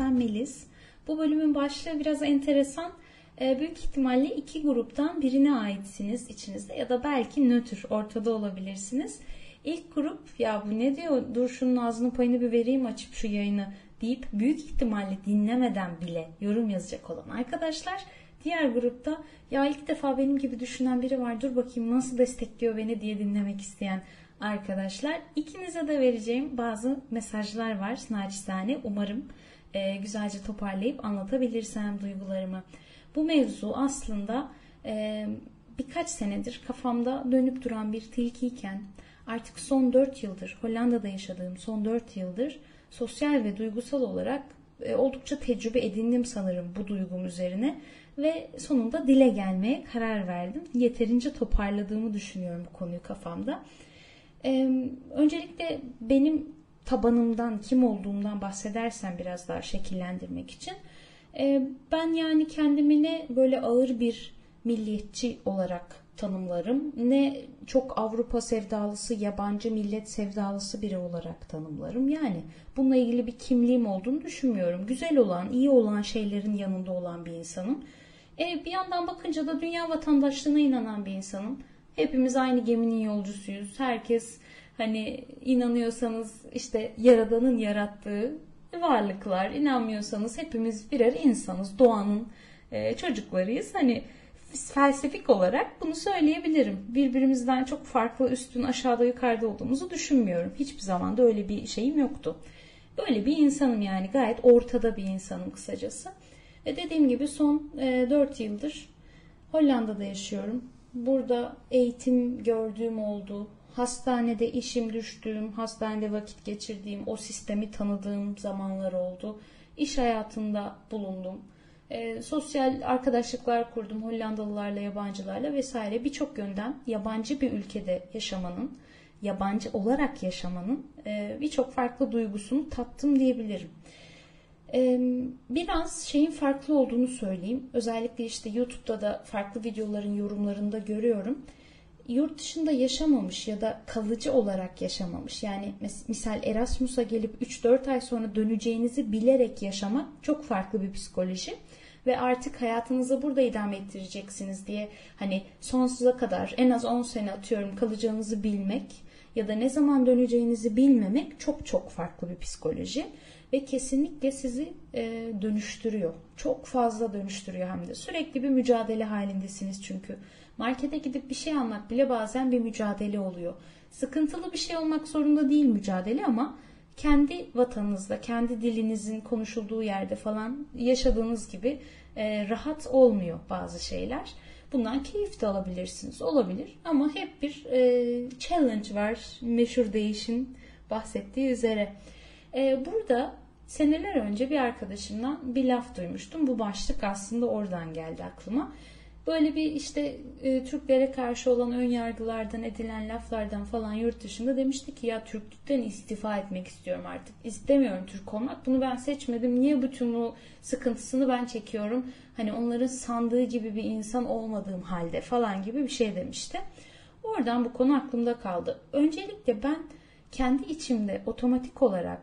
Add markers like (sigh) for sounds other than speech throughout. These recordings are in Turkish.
Ben Melis. Bu bölümün başlığı biraz enteresan. E, büyük ihtimalle iki gruptan birine aitsiniz içinizde ya da belki nötr ortada olabilirsiniz. İlk grup ya bu ne diyor dur şunun ağzının payını bir vereyim açıp şu yayını deyip büyük ihtimalle dinlemeden bile yorum yazacak olan arkadaşlar. Diğer grupta ya ilk defa benim gibi düşünen biri var dur bakayım nasıl destekliyor beni diye dinlemek isteyen arkadaşlar. İkinize de vereceğim bazı mesajlar var naçizane. Umarım e, güzelce toparlayıp anlatabilirsem duygularımı. Bu mevzu aslında e, birkaç senedir kafamda dönüp duran bir tilkiyken artık son 4 yıldır Hollanda'da yaşadığım son 4 yıldır sosyal ve duygusal olarak e, oldukça tecrübe edindim sanırım bu duygum üzerine ve sonunda dile gelmeye karar verdim. Yeterince toparladığımı düşünüyorum bu konuyu kafamda. Ee, öncelikle benim tabanımdan, kim olduğumdan bahsedersem biraz daha şekillendirmek için. Ee, ben yani kendimi ne böyle ağır bir milliyetçi olarak tanımlarım ne çok Avrupa sevdalısı, yabancı millet sevdalısı biri olarak tanımlarım. Yani bununla ilgili bir kimliğim olduğunu düşünmüyorum. Güzel olan, iyi olan şeylerin yanında olan bir insanım. E, bir yandan bakınca da dünya vatandaşlığına inanan bir insanım. Hepimiz aynı geminin yolcusuyuz. Herkes hani inanıyorsanız işte Yaradan'ın yarattığı varlıklar, inanmıyorsanız hepimiz birer insanız. Doğanın e, çocuklarıyız. Hani felsefik olarak bunu söyleyebilirim. Birbirimizden çok farklı üstün aşağıda yukarıda olduğumuzu düşünmüyorum. Hiçbir zaman da öyle bir şeyim yoktu. Böyle bir insanım yani gayet ortada bir insanım kısacası. Ve dediğim gibi son e, 4 yıldır Hollanda'da yaşıyorum. Burada eğitim gördüğüm oldu. Hastanede işim düştüğüm, hastanede vakit geçirdiğim, o sistemi tanıdığım zamanlar oldu. İş hayatında bulundum. E, sosyal arkadaşlıklar kurdum Hollandalılarla, yabancılarla vesaire. Birçok yönden yabancı bir ülkede yaşamanın, yabancı olarak yaşamanın e, birçok farklı duygusunu tattım diyebilirim. Biraz şeyin farklı olduğunu söyleyeyim. Özellikle işte YouTube'da da farklı videoların yorumlarında görüyorum. Yurt dışında yaşamamış ya da kalıcı olarak yaşamamış. Yani misal Erasmus'a gelip 3-4 ay sonra döneceğinizi bilerek yaşamak çok farklı bir psikoloji. Ve artık hayatınızı burada idame ettireceksiniz diye hani sonsuza kadar en az 10 sene atıyorum kalacağınızı bilmek ya da ne zaman döneceğinizi bilmemek çok çok farklı bir psikoloji ve kesinlikle sizi e, dönüştürüyor. Çok fazla dönüştürüyor hem de. Sürekli bir mücadele halindesiniz çünkü. Markete gidip bir şey almak bile bazen bir mücadele oluyor. Sıkıntılı bir şey olmak zorunda değil mücadele ama kendi vatanınızda, kendi dilinizin konuşulduğu yerde falan yaşadığınız gibi e, rahat olmuyor bazı şeyler. Bundan keyif de alabilirsiniz. Olabilir ama hep bir e, challenge var. Meşhur değişin bahsettiği üzere. E, burada seneler önce bir arkadaşımdan bir laf duymuştum. Bu başlık aslında oradan geldi aklıma. Böyle bir işte e, Türklere karşı olan ön yargılardan edilen laflardan falan yurt dışında demişti ki ya Türklükten istifa etmek istiyorum artık. İstemiyorum Türk olmak. Bunu ben seçmedim. Niye bütün bu sıkıntısını ben çekiyorum? Hani onların sandığı gibi bir insan olmadığım halde falan gibi bir şey demişti. Oradan bu konu aklımda kaldı. Öncelikle ben kendi içimde otomatik olarak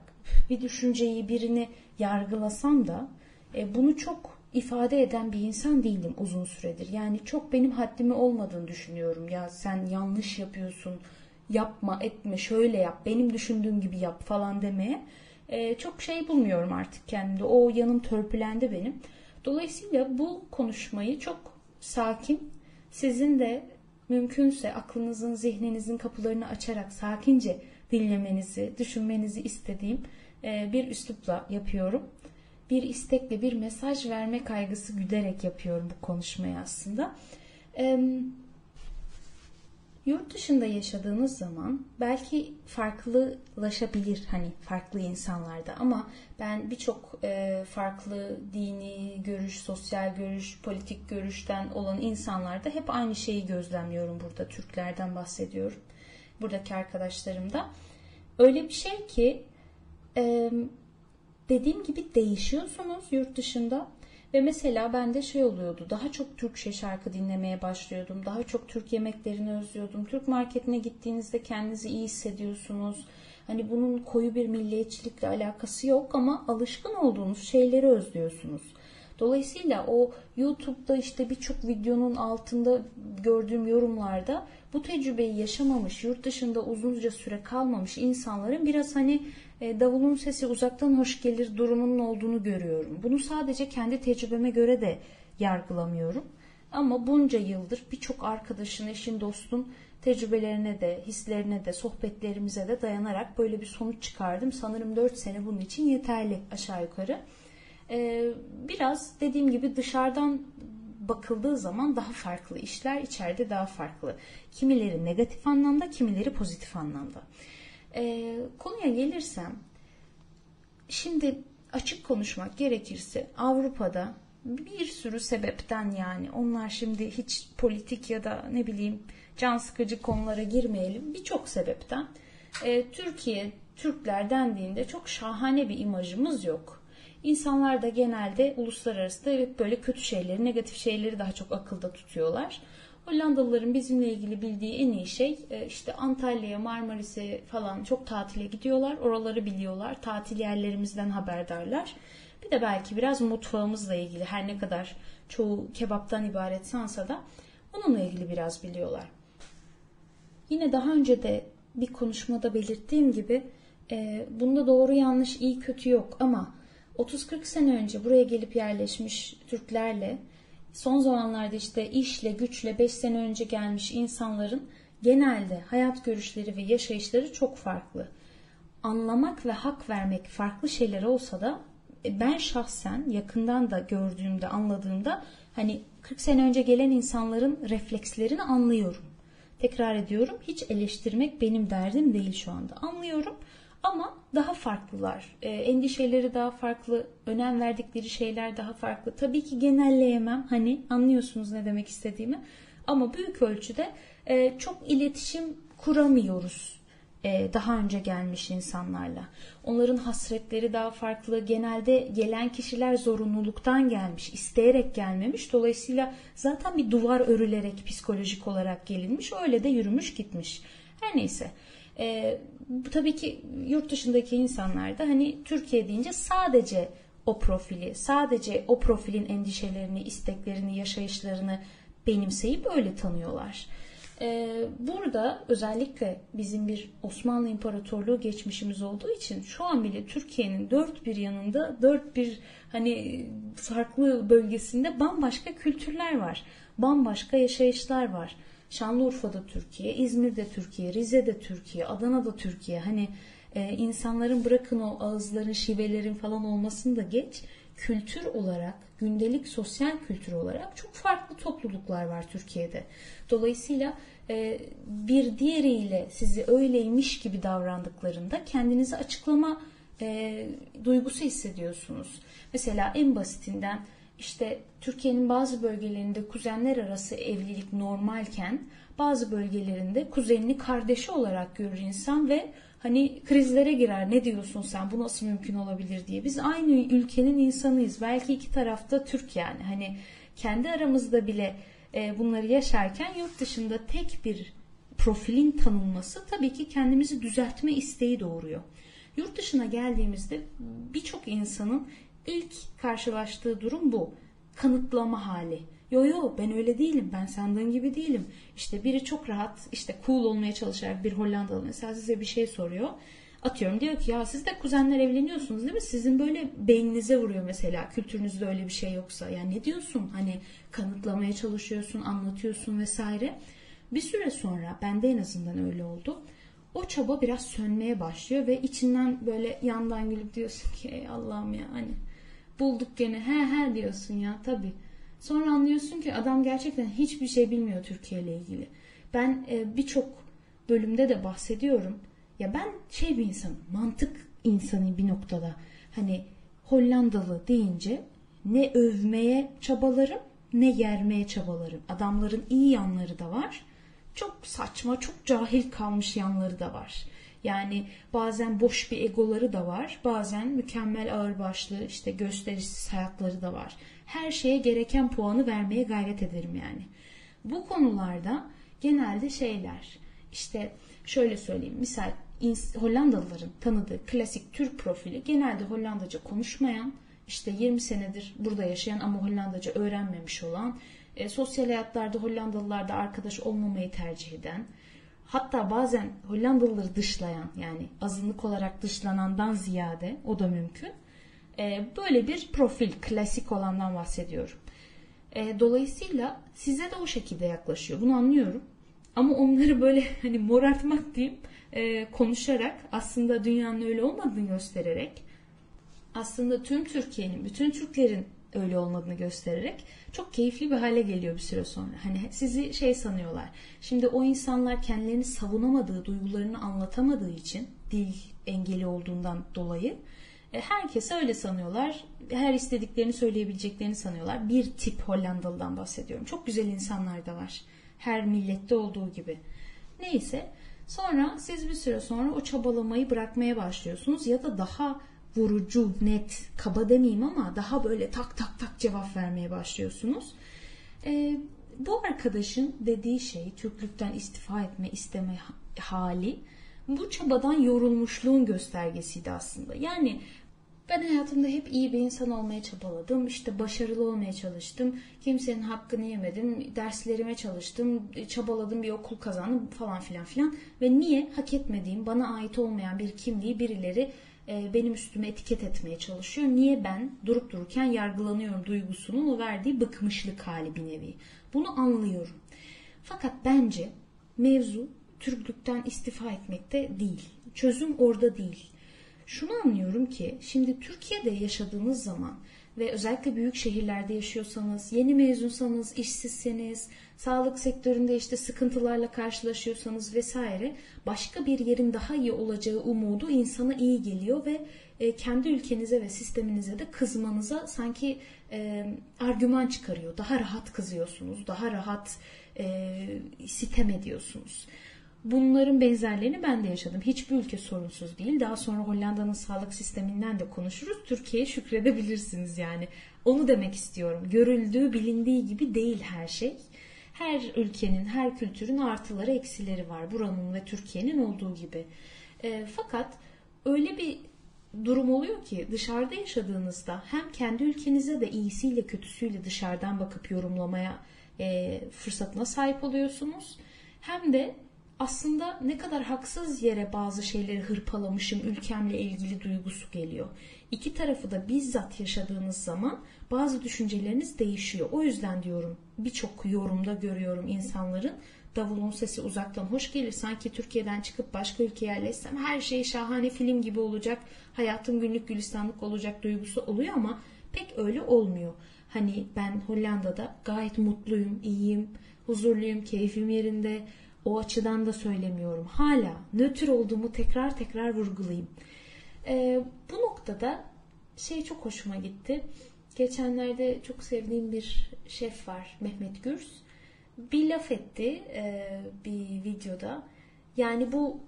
bir düşünceyi birini yargılasam da e, bunu çok ifade eden bir insan değilim uzun süredir. Yani çok benim haddimi olmadığını düşünüyorum. Ya sen yanlış yapıyorsun, yapma, etme, şöyle yap, benim düşündüğüm gibi yap falan demeye e, çok şey bulmuyorum artık kendimde. O yanım törpülendi benim. Dolayısıyla bu konuşmayı çok sakin, sizin de mümkünse aklınızın, zihninizin kapılarını açarak sakince dinlemenizi, düşünmenizi istediğim e, bir üslupla yapıyorum bir istekle bir mesaj verme kaygısı güderek yapıyorum bu konuşmayı aslında. E, yurt dışında yaşadığınız zaman belki farklılaşabilir hani farklı insanlarda ama ben birçok e, farklı dini görüş, sosyal görüş, politik görüşten olan insanlarda hep aynı şeyi gözlemliyorum burada. Türklerden bahsediyorum. Buradaki arkadaşlarımda. Öyle bir şey ki dediğim gibi değişiyorsunuz yurt dışında Ve mesela bende şey oluyordu. Daha çok Türkçe şarkı dinlemeye başlıyordum. Daha çok Türk yemeklerini özlüyordum. Türk marketine gittiğinizde kendinizi iyi hissediyorsunuz. Hani bunun koyu bir milliyetçilikle alakası yok ama alışkın olduğunuz şeyleri özlüyorsunuz. Dolayısıyla o YouTube'da işte birçok videonun altında gördüğüm yorumlarda bu tecrübeyi yaşamamış, yurt dışında uzunca süre kalmamış insanların biraz hani e, davulun sesi uzaktan hoş gelir durumunun olduğunu görüyorum. Bunu sadece kendi tecrübeme göre de yargılamıyorum. Ama bunca yıldır birçok arkadaşın, eşin, dostun tecrübelerine de, hislerine de, sohbetlerimize de dayanarak böyle bir sonuç çıkardım. Sanırım 4 sene bunun için yeterli aşağı yukarı. Ee, biraz dediğim gibi dışarıdan bakıldığı zaman daha farklı işler içeride daha farklı. Kimileri negatif anlamda, kimileri pozitif anlamda. Ee, konuya gelirsem, şimdi açık konuşmak gerekirse Avrupa'da bir sürü sebepten yani onlar şimdi hiç politik ya da ne bileyim can sıkıcı konulara girmeyelim. Birçok sebepten e, Türkiye Türkler dendiğinde çok şahane bir imajımız yok. İnsanlar da genelde uluslararası da böyle kötü şeyleri, negatif şeyleri daha çok akılda tutuyorlar. Hollandalıların bizimle ilgili bildiği en iyi şey e, işte Antalya'ya, Marmaris'e falan çok tatile gidiyorlar. Oraları biliyorlar. Tatil yerlerimizden haberdarlar. Bir de belki biraz mutfağımızla ilgili her ne kadar çoğu kebaptan ibaret sansa da onunla ilgili biraz biliyorlar. Yine daha önce de bir konuşmada belirttiğim gibi e, bunda doğru yanlış iyi kötü yok ama 30-40 sene önce buraya gelip yerleşmiş Türklerle son zamanlarda işte işle güçle 5 sene önce gelmiş insanların genelde hayat görüşleri ve yaşayışları çok farklı. Anlamak ve hak vermek farklı şeyler olsa da e, ben şahsen yakından da gördüğümde anladığımda hani 40 sene önce gelen insanların reflekslerini anlıyorum. Tekrar ediyorum hiç eleştirmek benim derdim değil şu anda. Anlıyorum ama daha farklılar. E, endişeleri daha farklı, önem verdikleri şeyler daha farklı. Tabii ki genelleyemem. Hani anlıyorsunuz ne demek istediğimi. Ama büyük ölçüde e, çok iletişim kuramıyoruz e, daha önce gelmiş insanlarla. Onların hasretleri daha farklı. Genelde gelen kişiler zorunluluktan gelmiş, isteyerek gelmemiş. Dolayısıyla zaten bir duvar örülerek psikolojik olarak gelinmiş. Öyle de yürümüş gitmiş. Her neyse. E, tabii ki yurt dışındaki insanlar da hani Türkiye deyince sadece o profili, sadece o profilin endişelerini, isteklerini, yaşayışlarını benimseyip öyle tanıyorlar. Ee, burada özellikle bizim bir Osmanlı İmparatorluğu geçmişimiz olduğu için şu an bile Türkiye'nin dört bir yanında dört bir hani farklı bölgesinde bambaşka kültürler var. Bambaşka yaşayışlar var. Şanlıurfa'da Türkiye, İzmir'de Türkiye, Rize'de Türkiye, Adana'da Türkiye. Hani e, insanların bırakın o ağızların, şivelerin falan olmasını da geç. Kültür olarak, gündelik sosyal kültür olarak çok farklı topluluklar var Türkiye'de. Dolayısıyla e, bir diğeriyle sizi öyleymiş gibi davrandıklarında kendinizi açıklama e, duygusu hissediyorsunuz. Mesela en basitinden işte Türkiye'nin bazı bölgelerinde kuzenler arası evlilik normalken bazı bölgelerinde kuzenini kardeşi olarak görür insan ve hani krizlere girer. Ne diyorsun sen? Bu nasıl mümkün olabilir diye. Biz aynı ülkenin insanıyız. Belki iki tarafta Türk yani. Hani kendi aramızda bile e, bunları yaşarken yurt dışında tek bir profilin tanınması tabii ki kendimizi düzeltme isteği doğuruyor. Yurt dışına geldiğimizde birçok insanın ilk karşılaştığı durum bu. Kanıtlama hali. Yo yo ben öyle değilim. Ben sandığın gibi değilim. İşte biri çok rahat işte cool olmaya çalışarak bir Hollandalı mesela size bir şey soruyor. Atıyorum diyor ki ya siz de kuzenler evleniyorsunuz değil mi? Sizin böyle beyninize vuruyor mesela kültürünüzde öyle bir şey yoksa. Yani ne diyorsun? Hani kanıtlamaya çalışıyorsun, anlatıyorsun vesaire. Bir süre sonra bende en azından öyle oldu. O çaba biraz sönmeye başlıyor ve içinden böyle yandan gülüp diyorsun ki Allah'ım ya hani bulduk gene he he diyorsun ya tabii. Sonra anlıyorsun ki adam gerçekten hiçbir şey bilmiyor Türkiye ile ilgili. Ben e, birçok bölümde de bahsediyorum. Ya ben şey bir insanım, mantık insanı bir noktada. Hani Hollandalı deyince ne övmeye çabalarım ne yermeye çabalarım. Adamların iyi yanları da var. Çok saçma, çok cahil kalmış yanları da var. Yani bazen boş bir egoları da var. Bazen mükemmel ağırbaşlı işte gösterişsiz hayatları da var. Her şeye gereken puanı vermeye gayret ederim yani. Bu konularda genelde şeyler işte şöyle söyleyeyim. Misal Hollandalıların tanıdığı klasik Türk profili genelde Hollandaca konuşmayan, işte 20 senedir burada yaşayan ama Hollandaca öğrenmemiş olan, e, sosyal hayatlarda Hollandalılarda arkadaş olmamayı tercih eden, hatta bazen Hollandalıları dışlayan yani azınlık olarak dışlanandan ziyade o da mümkün. E, böyle bir profil, klasik olandan bahsediyorum. E, dolayısıyla size de o şekilde yaklaşıyor. Bunu anlıyorum. Ama onları böyle (laughs) hani morartmak diyeyim e, konuşarak aslında dünyanın öyle olmadığını göstererek aslında tüm Türkiye'nin, bütün Türklerin öyle olmadığını göstererek çok keyifli bir hale geliyor bir süre sonra. Hani sizi şey sanıyorlar. Şimdi o insanlar kendilerini savunamadığı, duygularını anlatamadığı için dil engeli olduğundan dolayı e, herkese öyle sanıyorlar. Her istediklerini söyleyebileceklerini sanıyorlar. Bir tip Hollandalı'dan bahsediyorum. Çok güzel insanlar da var. Her millette olduğu gibi. Neyse sonra siz bir süre sonra o çabalamayı bırakmaya başlıyorsunuz ya da daha vurucu, net, kaba demeyeyim ama daha böyle tak tak tak cevap vermeye başlıyorsunuz. Ee, bu arkadaşın dediği şey Türklükten istifa etme isteme hali bu çabadan yorulmuşluğun göstergesiydi aslında. Yani ben hayatımda hep iyi bir insan olmaya çabaladım. İşte başarılı olmaya çalıştım. Kimsenin hakkını yemedim. Derslerime çalıştım. Çabaladım bir okul kazandım falan filan filan. Ve niye hak etmediğim, bana ait olmayan bir kimliği birileri e, benim üstüme etiket etmeye çalışıyor. Niye ben durup dururken yargılanıyorum duygusunun o verdiği bıkmışlık hali bir nevi. Bunu anlıyorum. Fakat bence mevzu Türklükten istifa etmekte değil. Çözüm orada değil. Şunu anlıyorum ki şimdi Türkiye'de yaşadığınız zaman ve özellikle büyük şehirlerde yaşıyorsanız, yeni mezunsanız, işsizseniz, sağlık sektöründe işte sıkıntılarla karşılaşıyorsanız vesaire başka bir yerin daha iyi olacağı umudu insana iyi geliyor ve e, kendi ülkenize ve sisteminize de kızmanıza sanki e, argüman çıkarıyor. Daha rahat kızıyorsunuz, daha rahat e, sitem ediyorsunuz. Bunların benzerlerini ben de yaşadım. Hiçbir ülke sorunsuz değil. Daha sonra Hollanda'nın sağlık sisteminden de konuşuruz. Türkiye'ye şükredebilirsiniz yani. Onu demek istiyorum. Görüldüğü, bilindiği gibi değil her şey. Her ülkenin, her kültürün artıları, eksileri var. Buranın ve Türkiye'nin olduğu gibi. E, fakat öyle bir durum oluyor ki dışarıda yaşadığınızda hem kendi ülkenize de iyisiyle kötüsüyle dışarıdan bakıp yorumlamaya e, fırsatına sahip oluyorsunuz. Hem de aslında ne kadar haksız yere bazı şeyleri hırpalamışım ülkemle ilgili duygusu geliyor. İki tarafı da bizzat yaşadığınız zaman bazı düşünceleriniz değişiyor. O yüzden diyorum birçok yorumda görüyorum insanların davulun sesi uzaktan hoş gelir. Sanki Türkiye'den çıkıp başka ülkeye yerleşsem her şey şahane film gibi olacak. Hayatım günlük gülistanlık olacak duygusu oluyor ama pek öyle olmuyor. Hani ben Hollanda'da gayet mutluyum, iyiyim, huzurluyum, keyfim yerinde o açıdan da söylemiyorum. Hala nötr olduğumu tekrar tekrar vurgulayayım. Ee, bu noktada şey çok hoşuma gitti. Geçenlerde çok sevdiğim bir şef var Mehmet Gürs. Bir laf etti e, bir videoda. Yani bu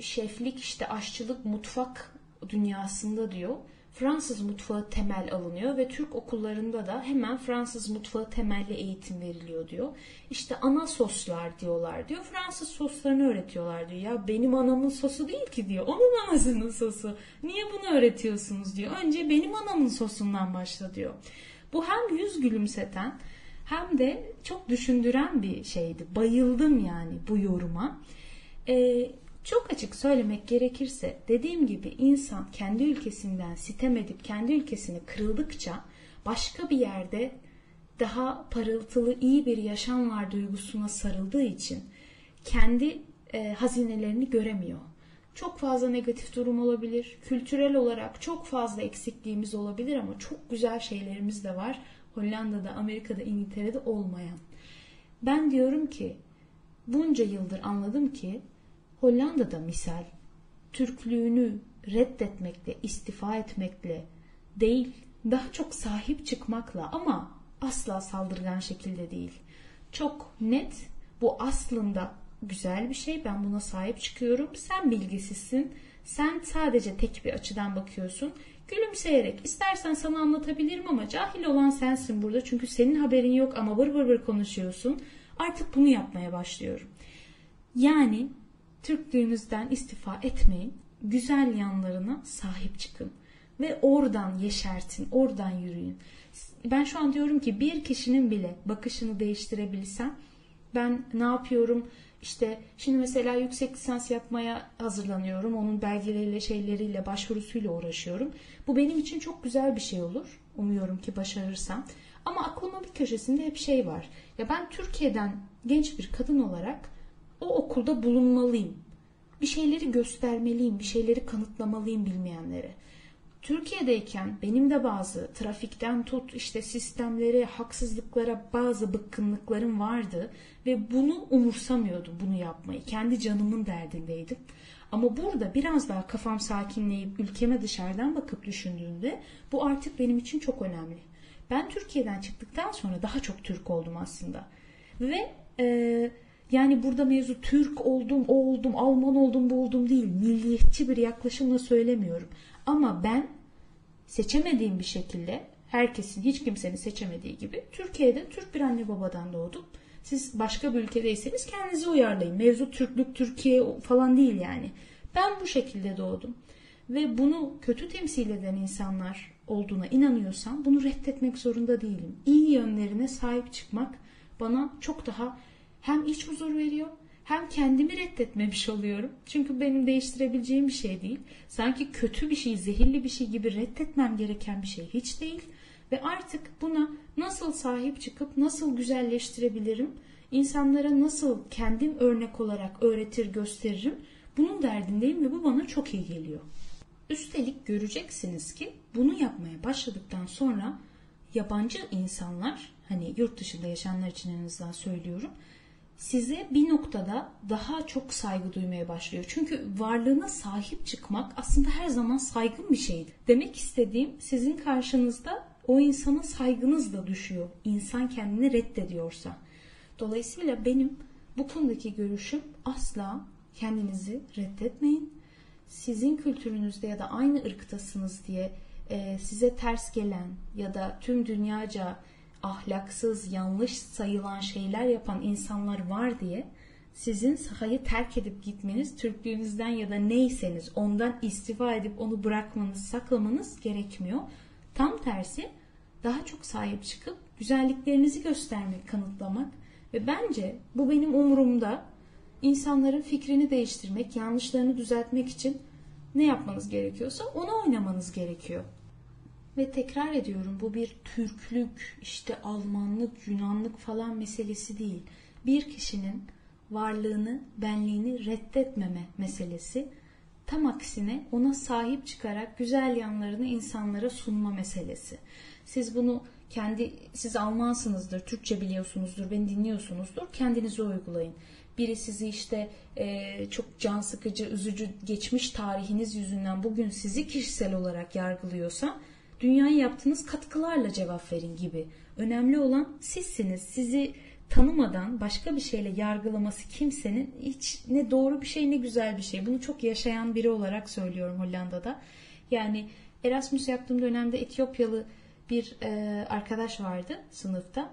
şeflik işte aşçılık mutfak dünyasında diyor Fransız mutfağı temel alınıyor ve Türk okullarında da hemen Fransız mutfağı temelli eğitim veriliyor diyor. İşte ana soslar diyorlar diyor. Fransız soslarını öğretiyorlar diyor. Ya benim anamın sosu değil ki diyor. Onun anasının sosu. Niye bunu öğretiyorsunuz diyor. Önce benim anamın sosundan başla diyor. Bu hem yüz gülümseten hem de çok düşündüren bir şeydi. Bayıldım yani bu yoruma. Ee, çok açık söylemek gerekirse dediğim gibi insan kendi ülkesinden sitem edip kendi ülkesini kırıldıkça başka bir yerde daha parıltılı iyi bir yaşam var duygusuna sarıldığı için kendi e, hazinelerini göremiyor. Çok fazla negatif durum olabilir. Kültürel olarak çok fazla eksikliğimiz olabilir ama çok güzel şeylerimiz de var. Hollanda'da, Amerika'da, İngiltere'de olmayan. Ben diyorum ki bunca yıldır anladım ki Hollanda'da misal Türklüğünü reddetmekle, istifa etmekle değil, daha çok sahip çıkmakla ama asla saldırgan şekilde değil. Çok net bu aslında güzel bir şey. Ben buna sahip çıkıyorum. Sen bilgisizsin. Sen sadece tek bir açıdan bakıyorsun. Gülümseyerek istersen sana anlatabilirim ama cahil olan sensin burada. Çünkü senin haberin yok ama vır vır vır konuşuyorsun. Artık bunu yapmaya başlıyorum. Yani Türklüğünüzden istifa etmeyin. Güzel yanlarına sahip çıkın. Ve oradan yeşertin, oradan yürüyün. Ben şu an diyorum ki bir kişinin bile bakışını değiştirebilsem ben ne yapıyorum? İşte şimdi mesela yüksek lisans yapmaya hazırlanıyorum. Onun belgeleriyle, şeyleriyle, başvurusuyla uğraşıyorum. Bu benim için çok güzel bir şey olur. Umuyorum ki başarırsam. Ama aklımın bir köşesinde hep şey var. Ya ben Türkiye'den genç bir kadın olarak o okulda bulunmalıyım. Bir şeyleri göstermeliyim, bir şeyleri kanıtlamalıyım bilmeyenlere. Türkiye'deyken benim de bazı trafikten tut işte sistemlere, haksızlıklara bazı bıkkınlıklarım vardı ve bunu umursamıyordum bunu yapmayı. Kendi canımın derdindeydim. Ama burada biraz daha kafam sakinleyip ülkeme dışarıdan bakıp düşündüğümde bu artık benim için çok önemli. Ben Türkiye'den çıktıktan sonra daha çok Türk oldum aslında. Ve e, yani burada mevzu Türk oldum, o oldum, Alman oldum, bu oldum değil. Milliyetçi bir yaklaşımla söylemiyorum. Ama ben seçemediğim bir şekilde herkesin, hiç kimsenin seçemediği gibi Türkiye'de Türk bir anne babadan doğdum. Siz başka bir ülkedeyseniz kendinizi uyarlayın. Mevzu Türklük, Türkiye falan değil yani. Ben bu şekilde doğdum. Ve bunu kötü temsil eden insanlar olduğuna inanıyorsam bunu reddetmek zorunda değilim. İyi yönlerine sahip çıkmak bana çok daha hem iç huzur veriyor hem kendimi reddetmemiş oluyorum. Çünkü benim değiştirebileceğim bir şey değil. Sanki kötü bir şey, zehirli bir şey gibi reddetmem gereken bir şey hiç değil. Ve artık buna nasıl sahip çıkıp nasıl güzelleştirebilirim? İnsanlara nasıl kendim örnek olarak öğretir gösteririm? Bunun derdindeyim ve bu bana çok iyi geliyor. Üstelik göreceksiniz ki bunu yapmaya başladıktan sonra yabancı insanlar hani yurt dışında yaşayanlar için en azından söylüyorum size bir noktada daha çok saygı duymaya başlıyor. Çünkü varlığına sahip çıkmak aslında her zaman saygın bir şeydi. Demek istediğim sizin karşınızda o insana saygınız da düşüyor. İnsan kendini reddediyorsa. Dolayısıyla benim bu konudaki görüşüm asla kendinizi reddetmeyin. Sizin kültürünüzde ya da aynı ırktasınız diye e, size ters gelen ya da tüm dünyaca ahlaksız, yanlış sayılan şeyler yapan insanlar var diye sizin sahayı terk edip gitmeniz, Türklüğünüzden ya da neyseniz ondan istifa edip onu bırakmanız, saklamanız gerekmiyor. Tam tersi daha çok sahip çıkıp güzelliklerinizi göstermek, kanıtlamak ve bence bu benim umurumda insanların fikrini değiştirmek, yanlışlarını düzeltmek için ne yapmanız gerekiyorsa onu oynamanız gerekiyor. Ve tekrar ediyorum bu bir Türklük, işte Almanlık, Yunanlık falan meselesi değil. Bir kişinin varlığını, benliğini reddetmeme meselesi. Tam aksine ona sahip çıkarak güzel yanlarını insanlara sunma meselesi. Siz bunu kendi siz Almansınızdır, Türkçe biliyorsunuzdur, beni dinliyorsunuzdur. Kendinize uygulayın. Biri sizi işte e, çok can sıkıcı, üzücü geçmiş tarihiniz yüzünden bugün sizi kişisel olarak yargılıyorsa dünyaya yaptığınız katkılarla cevap verin gibi. Önemli olan sizsiniz. Sizi tanımadan başka bir şeyle yargılaması kimsenin hiç ne doğru bir şey ne güzel bir şey. Bunu çok yaşayan biri olarak söylüyorum Hollanda'da. Yani Erasmus yaptığım dönemde Etiyopyalı bir e, arkadaş vardı sınıfta.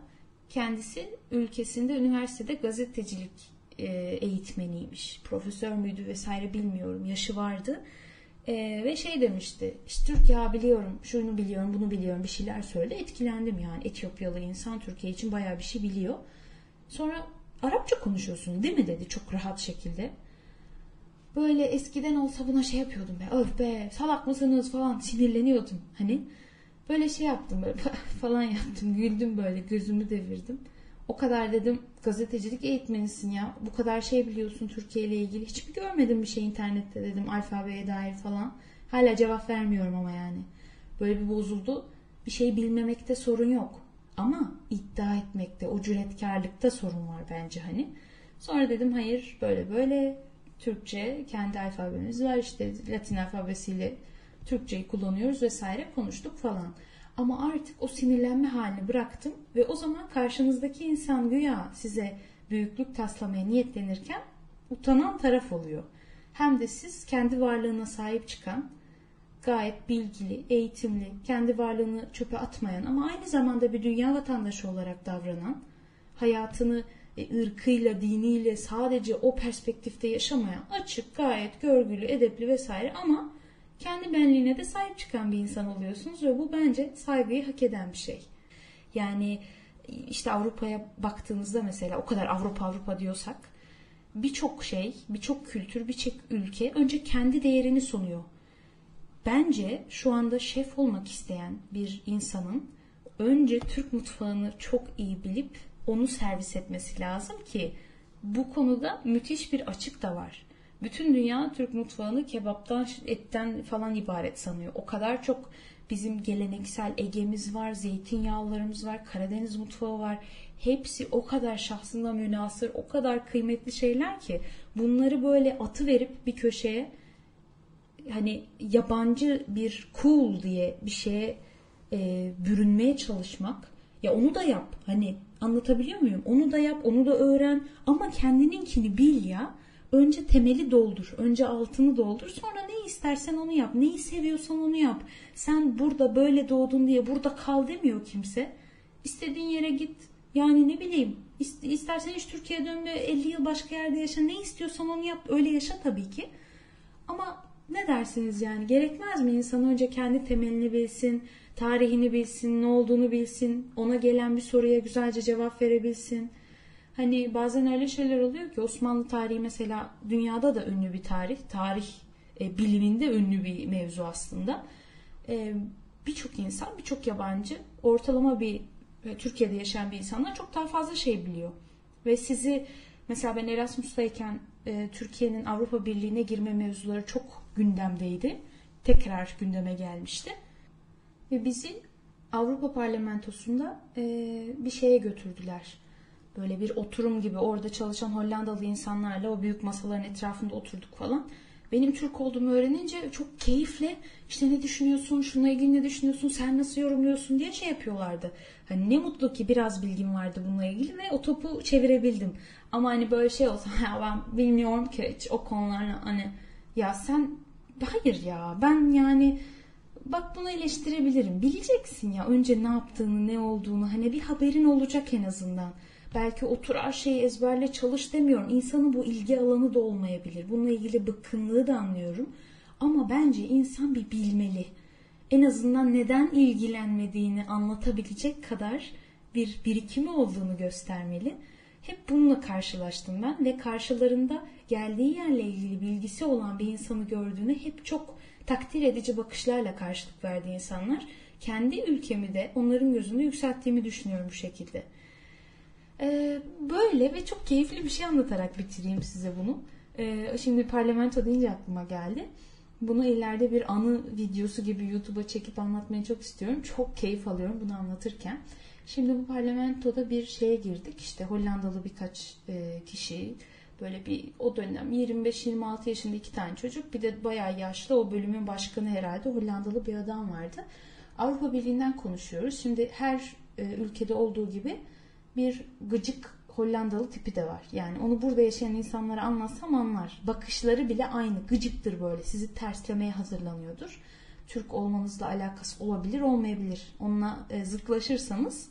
Kendisi ülkesinde üniversitede gazetecilik e, eğitmeniymiş. Profesör müydü vesaire bilmiyorum. Yaşı vardı. Ee, ve şey demişti işte Türkiye biliyorum şunu biliyorum bunu biliyorum bir şeyler söyledi etkilendim yani Etiyopyalı insan Türkiye için bayağı bir şey biliyor. Sonra Arapça konuşuyorsun değil mi dedi çok rahat şekilde. Böyle eskiden olsa buna şey yapıyordum be öf be salak mısınız falan sinirleniyordum hani. Böyle şey yaptım böyle (laughs) falan yaptım güldüm böyle gözümü devirdim. O kadar dedim gazetecilik eğitmenisin ya. Bu kadar şey biliyorsun Türkiye ile ilgili. Hiç mi görmedim bir şey internette dedim alfabeye dair falan. Hala cevap vermiyorum ama yani. Böyle bir bozuldu. Bir şey bilmemekte sorun yok. Ama iddia etmekte, o cüretkarlıkta sorun var bence hani. Sonra dedim hayır böyle böyle Türkçe kendi alfabemiz var işte Latin alfabesiyle Türkçeyi kullanıyoruz vesaire konuştuk falan. Ama artık o sinirlenme halini bıraktım ve o zaman karşınızdaki insan güya size büyüklük taslamaya niyetlenirken utanan taraf oluyor. Hem de siz kendi varlığına sahip çıkan, gayet bilgili, eğitimli, kendi varlığını çöpe atmayan ama aynı zamanda bir dünya vatandaşı olarak davranan, hayatını e, ırkıyla, diniyle sadece o perspektifte yaşamayan, açık, gayet görgülü, edepli vesaire ama kendi benliğine de sahip çıkan bir insan oluyorsunuz ve bu bence saygıyı hak eden bir şey. Yani işte Avrupa'ya baktığınızda mesela o kadar Avrupa Avrupa diyorsak birçok şey, birçok kültür, birçok ülke önce kendi değerini sunuyor. Bence şu anda şef olmak isteyen bir insanın önce Türk mutfağını çok iyi bilip onu servis etmesi lazım ki bu konuda müthiş bir açık da var. Bütün dünya Türk mutfağını kebaptan, etten falan ibaret sanıyor. O kadar çok bizim geleneksel Ege'miz var, zeytinyağlarımız var, Karadeniz mutfağı var. Hepsi o kadar şahsına münasır, o kadar kıymetli şeyler ki bunları böyle atı verip bir köşeye hani yabancı bir cool diye bir şeye e, bürünmeye çalışmak ya onu da yap. Hani anlatabiliyor muyum? Onu da yap, onu da öğren ama kendininkini bil ya. Önce temeli doldur. Önce altını doldur. Sonra ne istersen onu yap. Neyi seviyorsan onu yap. Sen burada böyle doğdun diye burada kal demiyor kimse. İstediğin yere git. Yani ne bileyim istersen hiç Türkiye'ye dönme 50 yıl başka yerde yaşa. Ne istiyorsan onu yap. Öyle yaşa tabii ki. Ama ne dersiniz yani gerekmez mi insan önce kendi temelini bilsin, tarihini bilsin, ne olduğunu bilsin, ona gelen bir soruya güzelce cevap verebilsin. Hani bazen öyle şeyler oluyor ki Osmanlı tarihi mesela dünyada da ünlü bir tarih. Tarih e, biliminde ünlü bir mevzu aslında. E, birçok insan, birçok yabancı ortalama bir e, Türkiye'de yaşayan bir insanlar çok daha fazla şey biliyor. Ve sizi mesela ben Erasmus'tayken e, Türkiye'nin Avrupa Birliği'ne girme mevzuları çok gündemdeydi. Tekrar gündeme gelmişti. Ve bizi Avrupa Parlamentosu'nda e, bir şeye götürdüler böyle bir oturum gibi orada çalışan Hollandalı insanlarla o büyük masaların etrafında oturduk falan. Benim Türk olduğumu öğrenince çok keyifle işte ne düşünüyorsun, şununla ilgili ne düşünüyorsun, sen nasıl yorumluyorsun diye şey yapıyorlardı. Hani ne mutlu ki biraz bilgim vardı bununla ilgili ve o topu çevirebildim. Ama hani böyle şey olsa ya ben bilmiyorum ki hiç o konularla hani ya sen hayır ya ben yani bak bunu eleştirebilirim. Bileceksin ya önce ne yaptığını, ne olduğunu hani bir haberin olacak en azından. Belki otur her şeyi ezberle çalış demiyorum. İnsanın bu ilgi alanı da olmayabilir. Bununla ilgili bıkkınlığı da anlıyorum. Ama bence insan bir bilmeli. En azından neden ilgilenmediğini anlatabilecek kadar bir birikimi olduğunu göstermeli. Hep bununla karşılaştım ben ve karşılarında geldiği yerle ilgili bilgisi olan bir insanı gördüğünü hep çok takdir edici bakışlarla karşılık verdiği insanlar. Kendi ülkemi de onların gözünde yükselttiğimi düşünüyorum bu şekilde. Ee, böyle ve çok keyifli bir şey anlatarak bitireyim size bunu. Ee, şimdi parlamento deyince aklıma geldi. Bunu ileride bir anı videosu gibi YouTube'a çekip anlatmayı çok istiyorum. Çok keyif alıyorum bunu anlatırken. Şimdi bu parlamentoda bir şeye girdik. İşte Hollandalı birkaç e, kişi böyle bir o dönem 25-26 yaşında iki tane çocuk bir de bayağı yaşlı o bölümün başkanı herhalde Hollandalı bir adam vardı. Avrupa Birliği'nden konuşuyoruz. Şimdi her e, ülkede olduğu gibi bir gıcık Hollandalı tipi de var. Yani onu burada yaşayan insanlara anlatsam anlar. Bakışları bile aynı. Gıcıktır böyle. Sizi terslemeye hazırlanıyordur. Türk olmanızla alakası olabilir, olmayabilir. Onunla e, zıtlaşırsanız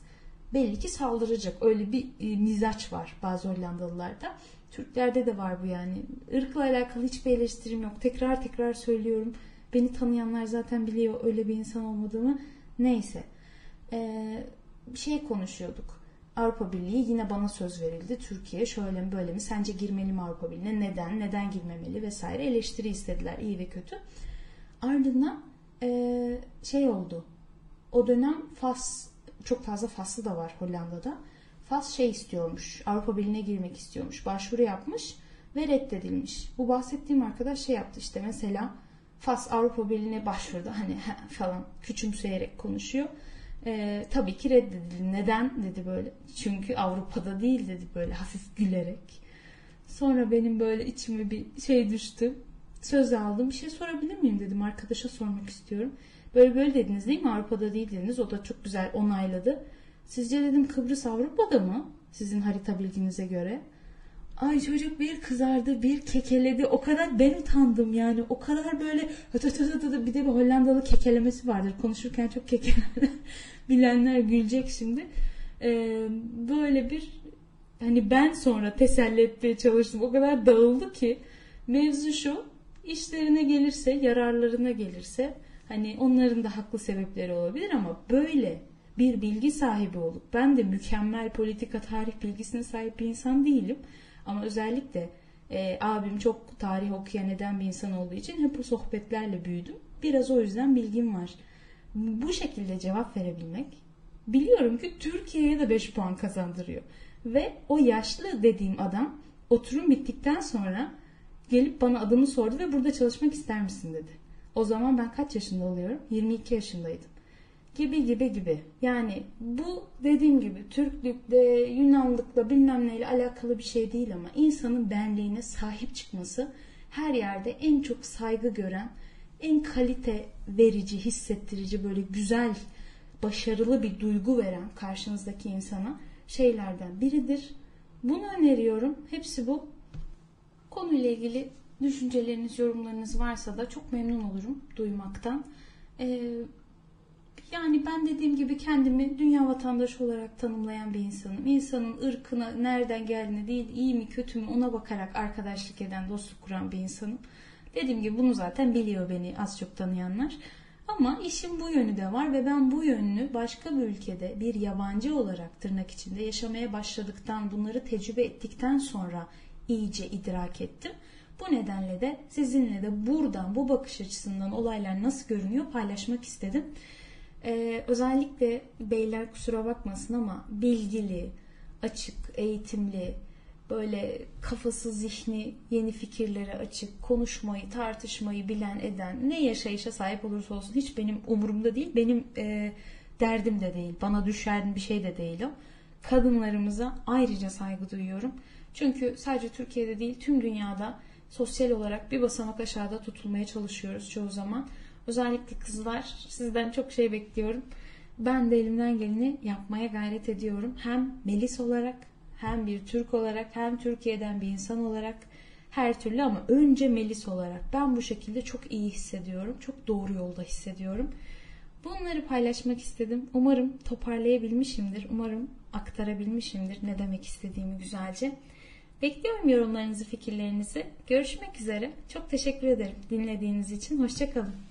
belli ki saldıracak. Öyle bir e, mizaç var bazı Hollandalılarda. Türklerde de var bu yani. Irkla alakalı hiçbir eleştirim yok. Tekrar tekrar söylüyorum. Beni tanıyanlar zaten biliyor öyle bir insan olmadığımı. Neyse. Ee, şey konuşuyorduk Avrupa Birliği yine bana söz verildi. Türkiye şöyle mi böyle mi sence girmeli mi Avrupa Birliği'ne neden neden girmemeli vesaire eleştiri istediler iyi ve kötü. Ardından e, şey oldu. O dönem Fas çok fazla Faslı da var Hollanda'da. Fas şey istiyormuş. Avrupa Birliği'ne girmek istiyormuş. Başvuru yapmış ve reddedilmiş. Bu bahsettiğim arkadaş şey yaptı işte mesela Fas Avrupa Birliği'ne başvurdu hani (laughs) falan küçümseyerek konuşuyor. E, tabii ki reddedildi. Neden dedi böyle. Çünkü Avrupa'da değil dedi böyle hafif gülerek. Sonra benim böyle içime bir şey düştü. Söz aldım. Bir şey sorabilir miyim dedim. Arkadaşa sormak istiyorum. Böyle böyle dediniz değil mi? Avrupa'da değil dediniz. O da çok güzel onayladı. Sizce dedim Kıbrıs Avrupa'da mı? Sizin harita bilginize göre. Ay çocuk bir kızardı, bir kekeledi. O kadar ben utandım yani. O kadar böyle bir de bir Hollandalı kekelemesi vardır. Konuşurken çok kekeler. (laughs) Bilenler gülecek şimdi. Ee, böyle bir hani ben sonra teselli etmeye çalıştım. O kadar dağıldı ki mevzu şu işlerine gelirse, yararlarına gelirse hani onların da haklı sebepleri olabilir ama böyle bir bilgi sahibi olup ben de mükemmel politika tarih bilgisine sahip bir insan değilim. Ama özellikle e, abim çok tarih okuyan eden bir insan olduğu için hep bu sohbetlerle büyüdüm. Biraz o yüzden bilgim var. Bu şekilde cevap verebilmek biliyorum ki Türkiye'ye de 5 puan kazandırıyor. Ve o yaşlı dediğim adam oturum bittikten sonra gelip bana adımı sordu ve burada çalışmak ister misin dedi. O zaman ben kaç yaşında oluyorum? 22 yaşındaydım gibi gibi gibi. Yani bu dediğim gibi Türklükle, Yunanlıkla bilmem neyle alakalı bir şey değil ama insanın benliğine sahip çıkması her yerde en çok saygı gören, en kalite verici, hissettirici böyle güzel, başarılı bir duygu veren karşınızdaki insana şeylerden biridir. Bunu öneriyorum. Hepsi bu. Konuyla ilgili düşünceleriniz, yorumlarınız varsa da çok memnun olurum duymaktan. Ee, yani ben dediğim gibi kendimi dünya vatandaşı olarak tanımlayan bir insanım. İnsanın ırkına nereden geldiğini değil, iyi mi kötü mü ona bakarak arkadaşlık eden, dostluk kuran bir insanım. Dediğim gibi bunu zaten biliyor beni az çok tanıyanlar. Ama işin bu yönü de var ve ben bu yönünü başka bir ülkede bir yabancı olarak tırnak içinde yaşamaya başladıktan, bunları tecrübe ettikten sonra iyice idrak ettim. Bu nedenle de sizinle de buradan, bu bakış açısından olaylar nasıl görünüyor paylaşmak istedim. Ee, özellikle beyler kusura bakmasın ama bilgili, açık, eğitimli, böyle kafası zihni yeni fikirlere açık, konuşmayı, tartışmayı bilen eden ne yaşayışa sahip olursa olsun hiç benim umurumda değil. Benim e, derdim de değil. Bana düşen bir şey de değil o. Kadınlarımıza ayrıca saygı duyuyorum. Çünkü sadece Türkiye'de değil tüm dünyada sosyal olarak bir basamak aşağıda tutulmaya çalışıyoruz çoğu zaman. Özellikle kızlar sizden çok şey bekliyorum. Ben de elimden geleni yapmaya gayret ediyorum. Hem Melis olarak hem bir Türk olarak hem Türkiye'den bir insan olarak her türlü ama önce Melis olarak ben bu şekilde çok iyi hissediyorum. Çok doğru yolda hissediyorum. Bunları paylaşmak istedim. Umarım toparlayabilmişimdir. Umarım aktarabilmişimdir ne demek istediğimi güzelce. Bekliyorum yorumlarınızı, fikirlerinizi. Görüşmek üzere. Çok teşekkür ederim dinlediğiniz için. Hoşçakalın.